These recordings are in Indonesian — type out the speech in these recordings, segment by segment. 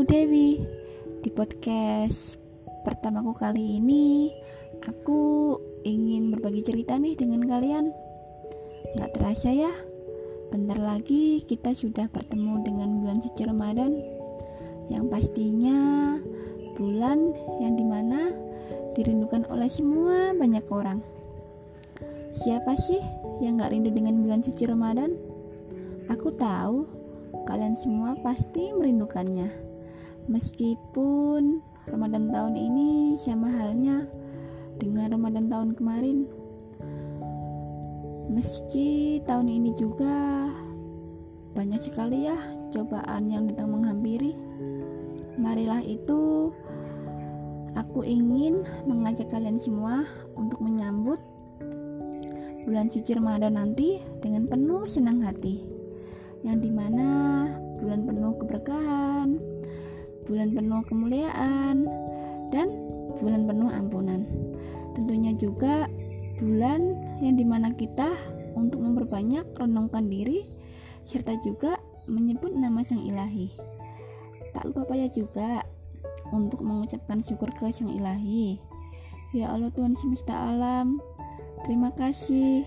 aku Dewi. Di podcast pertamaku kali ini, aku ingin berbagi cerita nih dengan kalian. Gak terasa ya, bentar lagi kita sudah bertemu dengan bulan suci Ramadan. Yang pastinya bulan yang di mana dirindukan oleh semua banyak orang. Siapa sih yang gak rindu dengan bulan suci Ramadan? Aku tahu kalian semua pasti merindukannya. Meskipun Ramadan tahun ini sama halnya dengan Ramadan tahun kemarin. Meski tahun ini juga banyak sekali ya cobaan yang datang menghampiri. Marilah itu aku ingin mengajak kalian semua untuk menyambut bulan suci Ramadan nanti dengan penuh senang hati yang di mana bulan penuh keberkahan bulan penuh kemuliaan dan bulan penuh ampunan. Tentunya juga bulan yang di mana kita untuk memperbanyak renungkan diri serta juga menyebut nama sang ilahi. Tak lupa payah juga untuk mengucapkan syukur ke sang ilahi. Ya Allah Tuhan semesta alam terima kasih.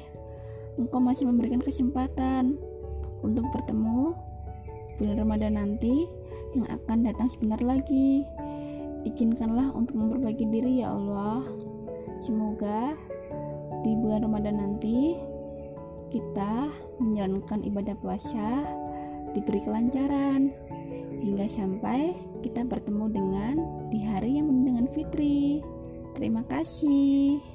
Engkau masih memberikan kesempatan untuk bertemu bulan Ramadan nanti yang akan datang sebentar lagi. Izinkanlah untuk memperbaiki diri ya Allah. Semoga di bulan Ramadan nanti kita menjalankan ibadah puasa diberi kelancaran hingga sampai kita bertemu dengan di hari yang penuh dengan fitri. Terima kasih.